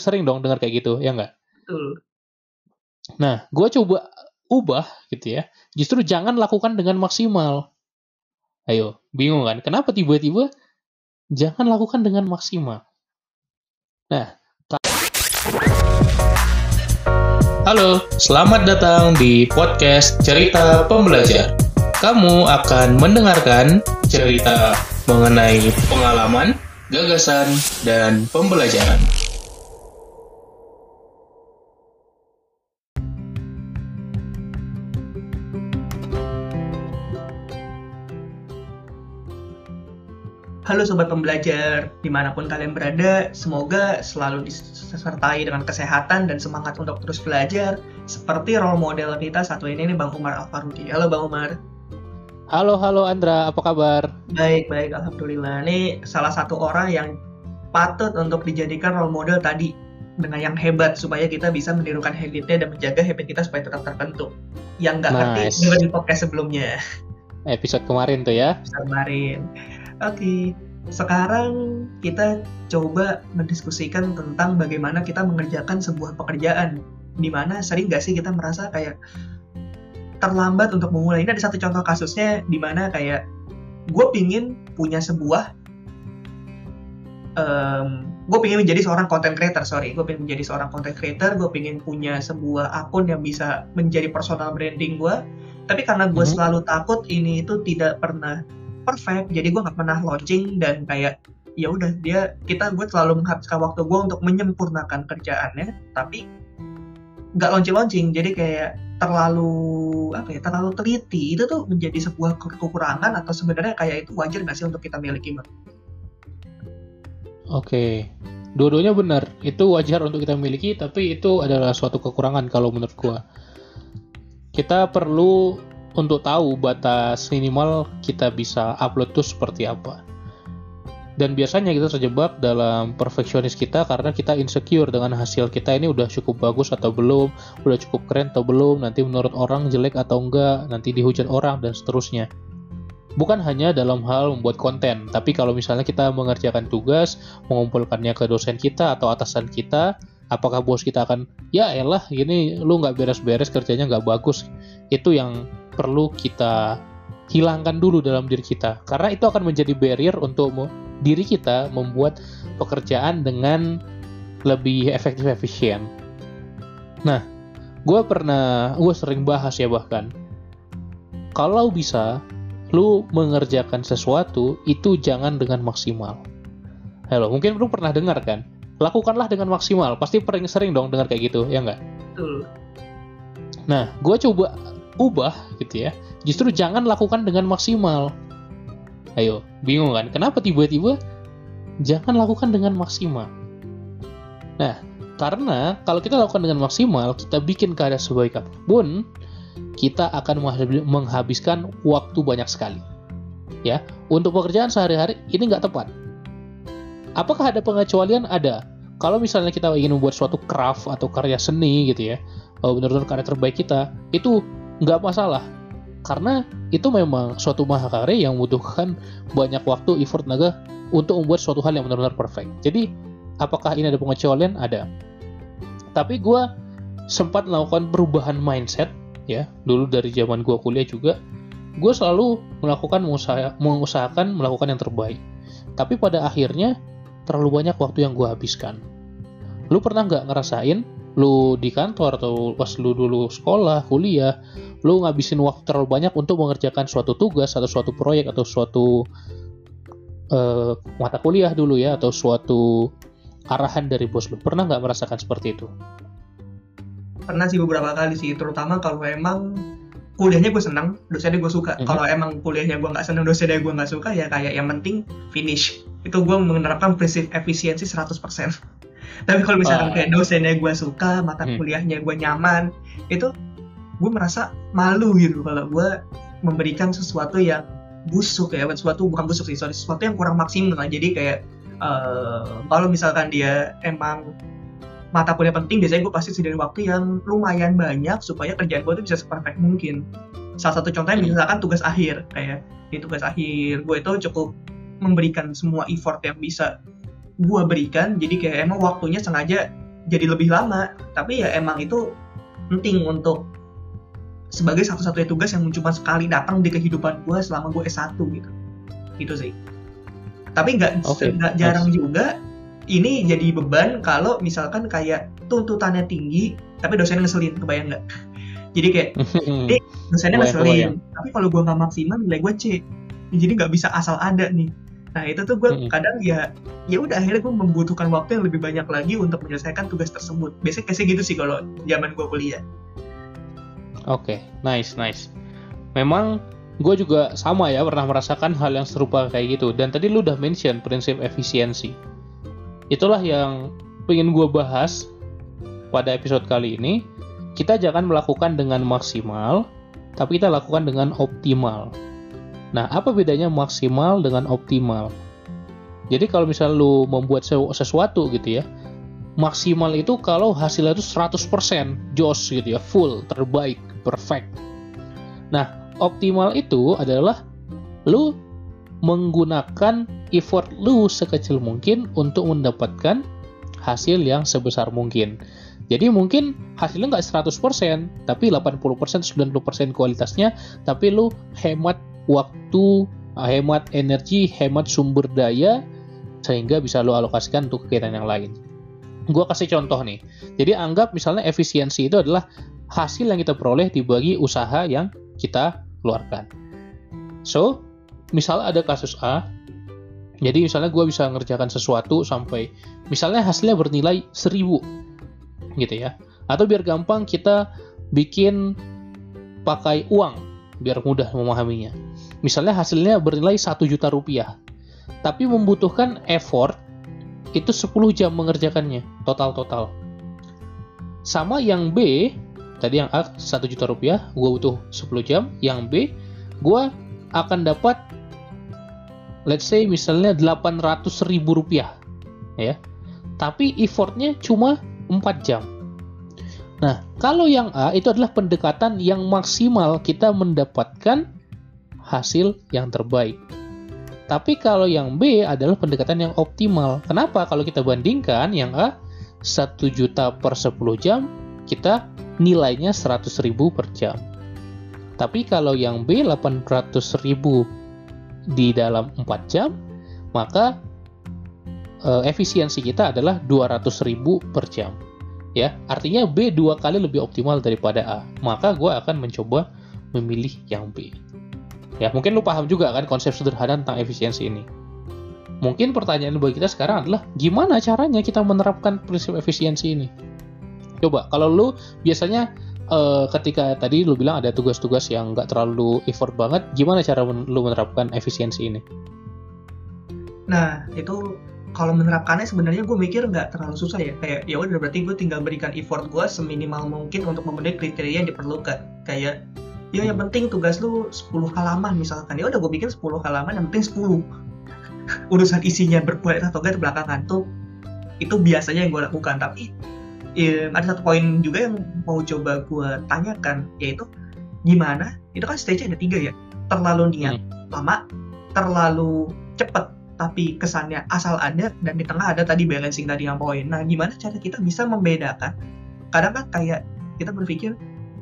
sering dong dengar kayak gitu, ya nggak? Betul. Nah, gue coba ubah gitu ya. Justru jangan lakukan dengan maksimal. Ayo, bingung kan? Kenapa tiba-tiba jangan lakukan dengan maksimal? Nah, Halo, selamat datang di podcast Cerita Pembelajar. Kamu akan mendengarkan cerita mengenai pengalaman, gagasan, dan pembelajaran. Halo Sobat Pembelajar, di mana pun kalian berada, semoga selalu disertai dengan kesehatan dan semangat untuk terus belajar, seperti role model kita satu ini nih Bang Umar Alfarudi. Halo Bang Umar. Halo, halo Andra, apa kabar? Baik, baik, Alhamdulillah. Ini salah satu orang yang patut untuk dijadikan role model tadi dengan yang hebat supaya kita bisa menirukan habitnya dan menjaga habit kita supaya tetap terbentuk. Yang nggak ngerti Nice. dengerin podcast sebelumnya. Episode kemarin tuh ya. kemarin. Oke, sekarang kita coba mendiskusikan tentang bagaimana kita mengerjakan sebuah pekerjaan. Di mana sering nggak sih kita merasa kayak terlambat untuk memulai. Ini ada satu contoh kasusnya di mana kayak gue pingin punya sebuah gue pingin menjadi seorang content creator, sorry, gue pingin menjadi seorang content creator, gue pingin punya sebuah akun yang bisa menjadi personal branding gue, tapi karena gue Mhm. selalu takut ini itu tidak pernah perfect, jadi gue nggak pernah launching dan kayak ya udah dia kita gue selalu menghabiskan waktu gue untuk menyempurnakan kerjaannya, tapi nggak launching launching, jadi kayak terlalu apa ya terlalu teliti itu tuh menjadi sebuah ke- kekurangan atau sebenarnya kayak itu wajar nggak sih untuk kita miliki Bang? Oke, dua-duanya benar. Itu wajar untuk kita miliki, tapi itu adalah suatu kekurangan kalau menurut gua. Kita perlu untuk tahu batas minimal kita bisa upload tuh seperti apa. Dan biasanya kita terjebak dalam perfeksionis kita karena kita insecure dengan hasil kita ini udah cukup bagus atau belum, udah cukup keren atau belum, nanti menurut orang jelek atau enggak, nanti dihujat orang dan seterusnya. Bukan hanya dalam hal membuat konten, tapi kalau misalnya kita mengerjakan tugas, mengumpulkannya ke dosen kita atau atasan kita, apakah bos kita akan, ya elah gini lu nggak beres-beres kerjanya nggak bagus, itu yang perlu kita hilangkan dulu dalam diri kita, karena itu akan menjadi barrier untuk diri kita membuat pekerjaan dengan lebih efektif efisien. Nah, gue pernah, gue sering bahas ya bahkan, kalau bisa lu mengerjakan sesuatu itu jangan dengan maksimal. Halo, mungkin lu pernah dengar kan? Lakukanlah dengan maksimal. Pasti sering sering dong dengar kayak gitu, ya nggak? Betul. Nah, gue coba ubah gitu ya. Justru jangan lakukan dengan maksimal. Ayo, bingung kan? Kenapa tiba-tiba jangan lakukan dengan maksimal? Nah, karena kalau kita lakukan dengan maksimal, kita bikin keadaan sebaik apa pun, kita akan menghabi- menghabiskan waktu banyak sekali. Ya, untuk pekerjaan sehari-hari ini nggak tepat. Apakah ada pengecualian? Ada. Kalau misalnya kita ingin membuat suatu craft atau karya seni gitu ya, oh, benar-benar karya terbaik kita, itu nggak masalah. Karena itu memang suatu mahakarya yang membutuhkan banyak waktu, effort, tenaga untuk membuat suatu hal yang benar-benar perfect. Jadi, apakah ini ada pengecualian? Ada. Tapi gue sempat melakukan perubahan mindset, ya, dulu dari zaman gue kuliah juga, gue selalu melakukan mengusaha- mengusahakan melakukan yang terbaik. Tapi pada akhirnya, terlalu banyak waktu yang gue habiskan. Lu pernah nggak ngerasain lu di kantor atau pas lu dulu sekolah, kuliah, lu ngabisin waktu terlalu banyak untuk mengerjakan suatu tugas atau suatu proyek atau suatu eh, mata kuliah dulu ya atau suatu arahan dari bos lu. Pernah nggak merasakan seperti itu? pernah sih beberapa kali sih terutama kalau emang kuliahnya gue senang dosennya gue suka Mhm. kalau emang kuliahnya gue nggak senang dosennya gue nggak suka ya kayak yang penting finish itu gue menerapkan prinsip efisiensi 100% tapi kalau misalkan Ah. kayak dosennya gue suka mata Hmm. kuliahnya gue nyaman itu gue merasa malu gitu kalau gue memberikan sesuatu yang busuk ya sesuatu bukan busuk sih sorry sesuatu yang kurang maksimal jadi kayak eh, kalau misalkan dia emang mata kuliah penting biasanya gue pasti sediain waktu yang lumayan banyak supaya kerjaan gue tuh bisa seperfect mungkin salah satu contohnya Hmm. misalkan tugas akhir kayak di tugas akhir gue itu cukup memberikan semua effort yang bisa gue berikan jadi kayak emang waktunya sengaja jadi lebih lama. Tapi ya emang itu penting untuk sebagai satu-satunya tugas yang cuma sekali datang di kehidupan gue selama gue S1 gitu. Itu sih. Tapi nggak Oke, nggak jarang juga ini jadi beban kalau misalkan kayak tuntutannya tinggi tapi dosennya ngeselin kebayang nggak? Jadi kayak. Eh, dosennya ngeselin tapi kalau gue nggak maksimal nilai gue C. Jadi nggak bisa asal ada nih nah itu tuh gue kadang ya ya udah akhirnya gue membutuhkan waktu yang lebih banyak lagi untuk menyelesaikan tugas tersebut biasanya kayak gitu sih kalau zaman gue kuliah Oke, nice, nice. Memang gue juga sama ya pernah merasakan hal yang serupa kayak gitu. Dan tadi lu udah mention prinsip efisiensi. Itulah yang pengen gue bahas pada episode kali ini. Kita jangan melakukan dengan maksimal, tapi kita lakukan dengan optimal. Nah, apa bedanya maksimal dengan optimal? Jadi kalau misal lu membuat sesu- sesuatu gitu ya, maksimal itu kalau hasilnya itu 100% jos gitu ya, full, terbaik, perfect. Nah, optimal itu adalah lu menggunakan effort lu sekecil mungkin untuk mendapatkan hasil yang sebesar mungkin. Jadi mungkin hasilnya nggak 100%, tapi 80%, 90% kualitasnya, tapi lu hemat waktu, hemat energi, hemat sumber daya, sehingga bisa lu alokasikan untuk kegiatan yang lain. Gua kasih contoh nih. Jadi anggap misalnya efisiensi itu adalah hasil yang kita peroleh dibagi usaha yang kita keluarkan. So, misal ada kasus A, jadi misalnya gue bisa ngerjakan sesuatu sampai, misalnya hasilnya bernilai 1000, gitu ya. Atau biar gampang kita bikin pakai uang, biar mudah memahaminya. Misalnya hasilnya bernilai 1 juta rupiah, tapi membutuhkan effort itu 10 jam mengerjakannya, total-total. Sama yang B, tadi yang A 1 juta rupiah, gue butuh 10 jam. Yang B, gue akan dapat, let's say misalnya 800 ribu rupiah. ya. Tapi effortnya cuma 4 jam. Nah, kalau yang A itu adalah pendekatan yang maksimal kita mendapatkan hasil yang terbaik. Tapi kalau yang B adalah pendekatan yang optimal. Kenapa? Kalau kita bandingkan yang A 1 juta per 10 jam, kita nilainya 100 ribu per jam. Tapi kalau yang B 800 ribu di dalam 4 jam, maka eh, efisiensi kita adalah 200 ribu per jam. Ya, artinya B dua kali lebih optimal daripada A. Maka gue akan mencoba memilih yang B. Ya, mungkin lu paham juga kan konsep sederhana tentang efisiensi ini. Mungkin pertanyaan bagi kita sekarang adalah gimana caranya kita menerapkan prinsip efisiensi ini? Coba, kalau lu biasanya eh, ketika tadi lu bilang ada tugas-tugas yang nggak terlalu effort banget, gimana cara men- lu menerapkan efisiensi ini? Nah, itu kalau menerapkannya sebenarnya gue mikir nggak terlalu susah ya. Kayak ya udah berarti gue tinggal berikan effort gue seminimal mungkin untuk memenuhi kriteria yang diperlukan. Kayak ya yang penting tugas lu 10 halaman misalkan. Ya udah gue bikin 10 halaman yang penting 10. Urusan isinya berkualitas atau enggak belakangan tuh itu biasanya yang gue lakukan. Tapi ya, ada satu poin juga yang mau coba gue tanyakan yaitu gimana? Itu kan stage ada tiga ya. Terlalu niat lama, terlalu cepet tapi kesannya asal ada dan di tengah ada tadi balancing tadi yang poin. Nah, gimana cara kita bisa membedakan? Kadang kan kayak kita berpikir,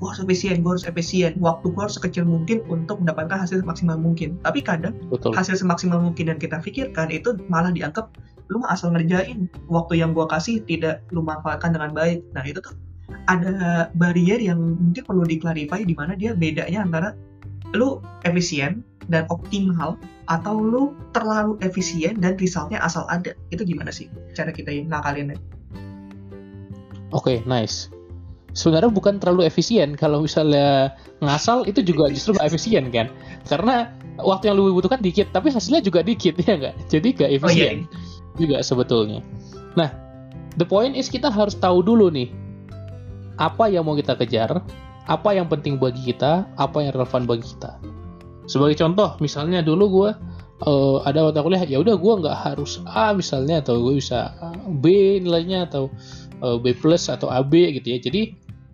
gue harus efisien, gue harus efisien, waktu gue harus sekecil mungkin untuk mendapatkan hasil semaksimal mungkin. Tapi kadang Betul. hasil semaksimal mungkin yang kita pikirkan itu malah dianggap lu asal ngerjain, waktu yang gue kasih tidak lu manfaatkan dengan baik. Nah, itu tuh ada barrier yang mungkin perlu diklarify di mana dia bedanya antara lu efisien dan optimal atau lu terlalu efisien dan resultnya asal ada itu gimana sih cara kita ngakalinnya Oke, nice. Sebenarnya bukan terlalu efisien kalau misalnya ngasal itu juga justru nggak efisien kan? Karena waktu yang lu butuhkan dikit, tapi hasilnya juga dikit ya nggak? Jadi nggak oh efisien iya juga sebetulnya. Nah, the point is kita harus tahu dulu nih apa yang mau kita kejar, apa yang penting bagi kita, apa yang relevan bagi kita. Sebagai contoh, misalnya dulu gue eh, ada mata kuliah, ya udah gue nggak harus A misalnya, atau gue bisa B nilainya atau eh, B plus atau AB gitu ya. Jadi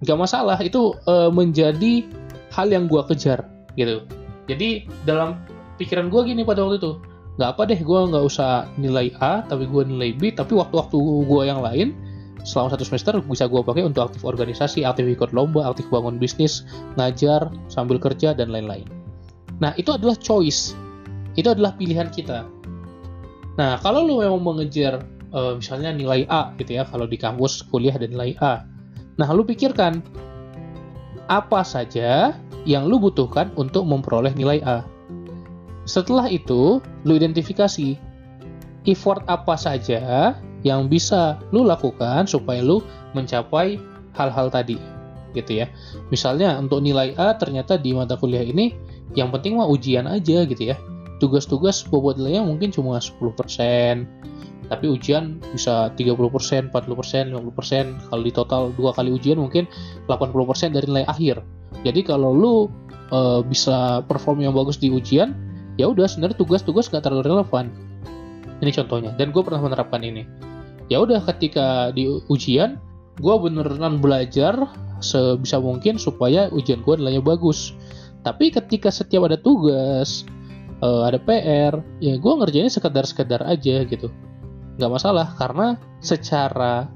nggak masalah, itu eh, menjadi hal yang gue kejar gitu. Jadi dalam pikiran gue gini pada waktu itu, nggak apa deh gue nggak usah nilai A tapi gue nilai B tapi waktu-waktu gue yang lain selama satu semester bisa gue pakai untuk aktif organisasi, aktif ikut lomba, aktif bangun bisnis, ngajar, sambil kerja, dan lain-lain. Nah, itu adalah choice. Itu adalah pilihan kita. Nah, kalau lu memang mengejar uh, misalnya nilai A gitu ya, kalau di kampus kuliah dan nilai A. Nah, lu pikirkan apa saja yang lu butuhkan untuk memperoleh nilai A. Setelah itu, lu identifikasi effort apa saja yang bisa lu lakukan supaya lu mencapai hal-hal tadi gitu ya. Misalnya untuk nilai A ternyata di mata kuliah ini yang penting mah ujian aja gitu ya. Tugas-tugas bobot nilainya mungkin cuma 10%, tapi ujian bisa 30%, 40%, 50%. Kalau di total dua kali ujian mungkin 80% dari nilai akhir. Jadi kalau lu e, bisa perform yang bagus di ujian, ya udah sebenarnya tugas-tugas gak terlalu relevan. Ini contohnya, dan gue pernah menerapkan ini ya udah ketika di ujian gue beneran belajar sebisa mungkin supaya ujian gue nilainya bagus tapi ketika setiap ada tugas uh, ada PR ya gue ngerjainnya sekedar-sekedar aja gitu nggak masalah karena secara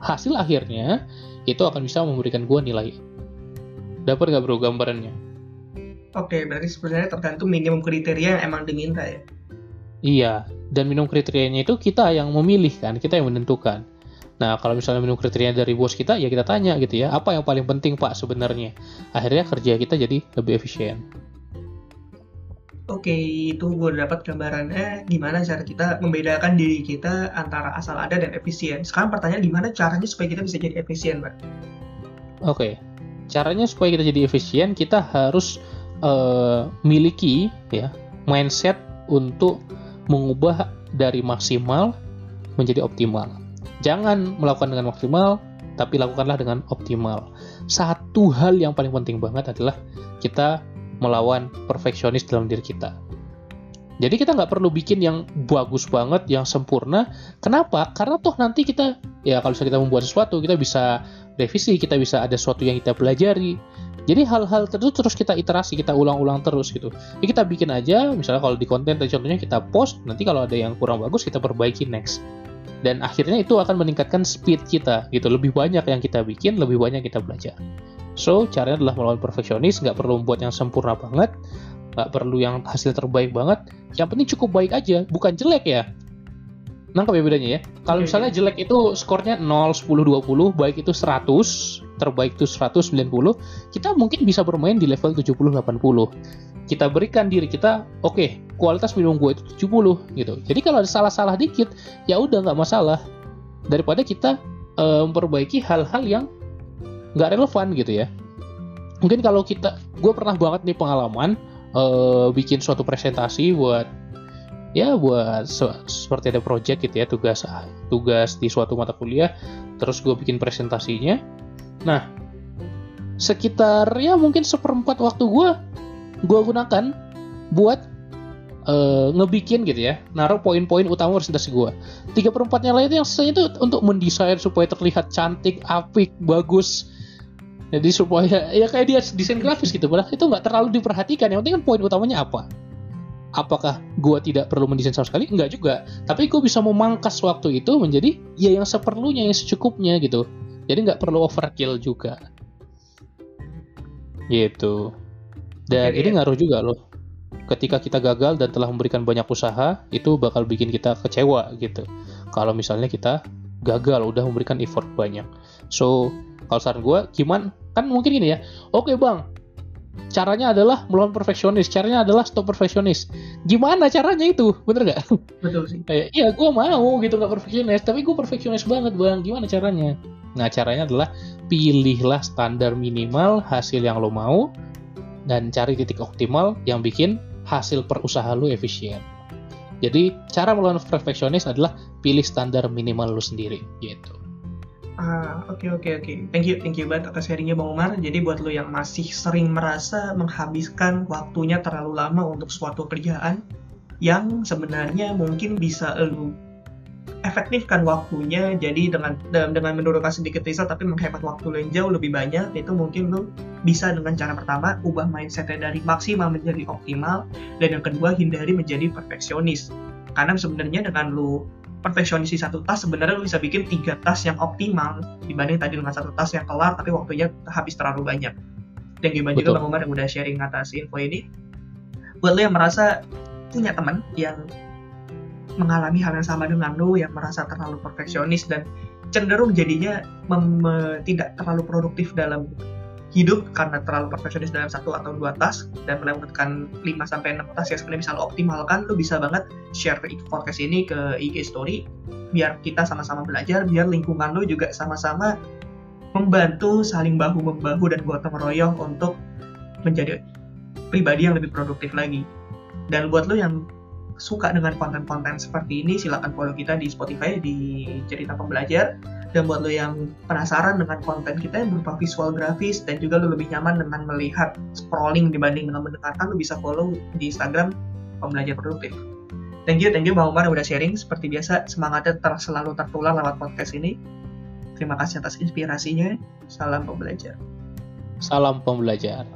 hasil akhirnya itu akan bisa memberikan gue nilai dapat nggak bro gambarannya oke berarti sebenarnya tergantung minimum kriteria yang emang diminta ya Iya, dan minum kriterianya itu kita yang memilih kan, kita yang menentukan. Nah, kalau misalnya minum kriteria dari bos kita, ya kita tanya gitu ya, apa yang paling penting Pak sebenarnya? Akhirnya kerja kita jadi lebih efisien. Oke, itu gue dapat gambarannya gimana cara kita membedakan diri kita antara asal ada dan efisien. Sekarang pertanyaan gimana caranya supaya kita bisa jadi efisien, Pak? Oke, caranya supaya kita jadi efisien, kita harus uh, miliki ya mindset untuk mengubah dari maksimal menjadi optimal. Jangan melakukan dengan maksimal, tapi lakukanlah dengan optimal. Satu hal yang paling penting banget adalah kita melawan perfeksionis dalam diri kita. Jadi kita nggak perlu bikin yang bagus banget, yang sempurna. Kenapa? Karena toh nanti kita, ya kalau kita membuat sesuatu, kita bisa revisi, kita bisa ada sesuatu yang kita pelajari. Jadi hal-hal terus terus kita iterasi, kita ulang-ulang terus gitu. Jadi kita bikin aja, misalnya kalau di konten contohnya kita post, nanti kalau ada yang kurang bagus kita perbaiki next. Dan akhirnya itu akan meningkatkan speed kita gitu. Lebih banyak yang kita bikin, lebih banyak kita belajar. So, caranya adalah melawan perfeksionis, nggak perlu membuat yang sempurna banget, nggak perlu yang hasil terbaik banget. Yang penting cukup baik aja, bukan jelek ya. Nangkap ya bedanya ya. Kalau misalnya jelek itu skornya 0, 10, 20, baik itu 100, terbaik itu 190, kita mungkin bisa bermain di level 70, 80. Kita berikan diri kita, oke, okay, kualitas minum gue itu 70 gitu. Jadi kalau ada salah-salah dikit, ya udah nggak masalah. Daripada kita uh, memperbaiki hal-hal yang nggak relevan gitu ya. Mungkin kalau kita, gue pernah banget nih pengalaman uh, bikin suatu presentasi buat ya buat seperti ada project gitu ya tugas tugas di suatu mata kuliah terus gue bikin presentasinya nah sekitar ya mungkin seperempat waktu gue gue gunakan buat uh, ngebikin gitu ya naruh poin-poin utama presentasi gue tiga perempatnya lainnya yang sisanya itu untuk mendesain supaya terlihat cantik apik bagus jadi supaya ya kayak dia desain grafis gitu padahal itu nggak terlalu diperhatikan yang penting kan poin utamanya apa apakah gue tidak perlu mendesain sama sekali? Enggak juga. Tapi gue bisa memangkas waktu itu menjadi ya yang seperlunya, yang secukupnya gitu. Jadi nggak perlu overkill juga. Gitu. Dan ini ngaruh juga loh. Ketika kita gagal dan telah memberikan banyak usaha, itu bakal bikin kita kecewa gitu. Kalau misalnya kita gagal, udah memberikan effort banyak. So, kalau saran gue, gimana? Kan mungkin gini ya, oke okay, bang, caranya adalah melawan perfeksionis caranya adalah stop perfeksionis. Gimana caranya itu? Bener gak betul sih. Kayak iya gue mau gitu nggak perfeksionis tapi gue perfeksionis banget bang. Gimana caranya? Nah caranya adalah pilihlah standar minimal hasil yang lo mau dan cari titik optimal yang bikin hasil perusahaan lo efisien jadi cara melawan perfeksionis adalah pilih standar minimal lo sendiri gitu Ah, oke okay, oke okay, oke. Okay. Thank you, thank you banget atas sharingnya Bang Umar. Jadi buat lo yang masih sering merasa menghabiskan waktunya terlalu lama untuk suatu kerjaan yang sebenarnya mungkin bisa lo efektifkan waktunya jadi dengan dengan menurunkan sedikit result tapi menghemat waktu yang jauh lebih banyak itu mungkin lo bisa dengan cara pertama ubah mindsetnya dari maksimal menjadi optimal dan yang kedua hindari menjadi perfeksionis. Karena sebenarnya dengan lo perfeksionis di satu tas sebenarnya lo bisa bikin tiga tas yang optimal dibanding tadi dengan satu tas yang kelar tapi waktunya habis terlalu banyak. Dan gimana juga Bang Umar yang udah sharing atas info ini? Buat lo yang merasa punya teman yang mengalami hal yang sama dengan lo yang merasa terlalu perfeksionis dan cenderung jadinya tidak terlalu produktif dalam hidup karena terlalu perfeksionis dalam satu atau dua task dan melewatkan 5 sampai 6 task yang sebenarnya bisa lo optimalkan, lo bisa banget share podcast ini ke IG story biar kita sama-sama belajar, biar lingkungan lo juga sama-sama membantu saling bahu membahu dan gotong royong untuk menjadi pribadi yang lebih produktif lagi. Dan buat lo yang suka dengan konten-konten seperti ini, silahkan follow kita di Spotify di Cerita Pembelajar. Dan buat lo yang penasaran dengan konten kita yang berupa visual grafis dan juga lo lebih nyaman dengan melihat scrolling dibanding dengan mendengarkan, lo bisa follow di Instagram Pembelajar Produktif. Thank you, thank you Bang Umar udah sharing. Seperti biasa, semangatnya ter selalu tertular lewat podcast ini. Terima kasih atas inspirasinya. Salam pembelajar. Salam pembelajar.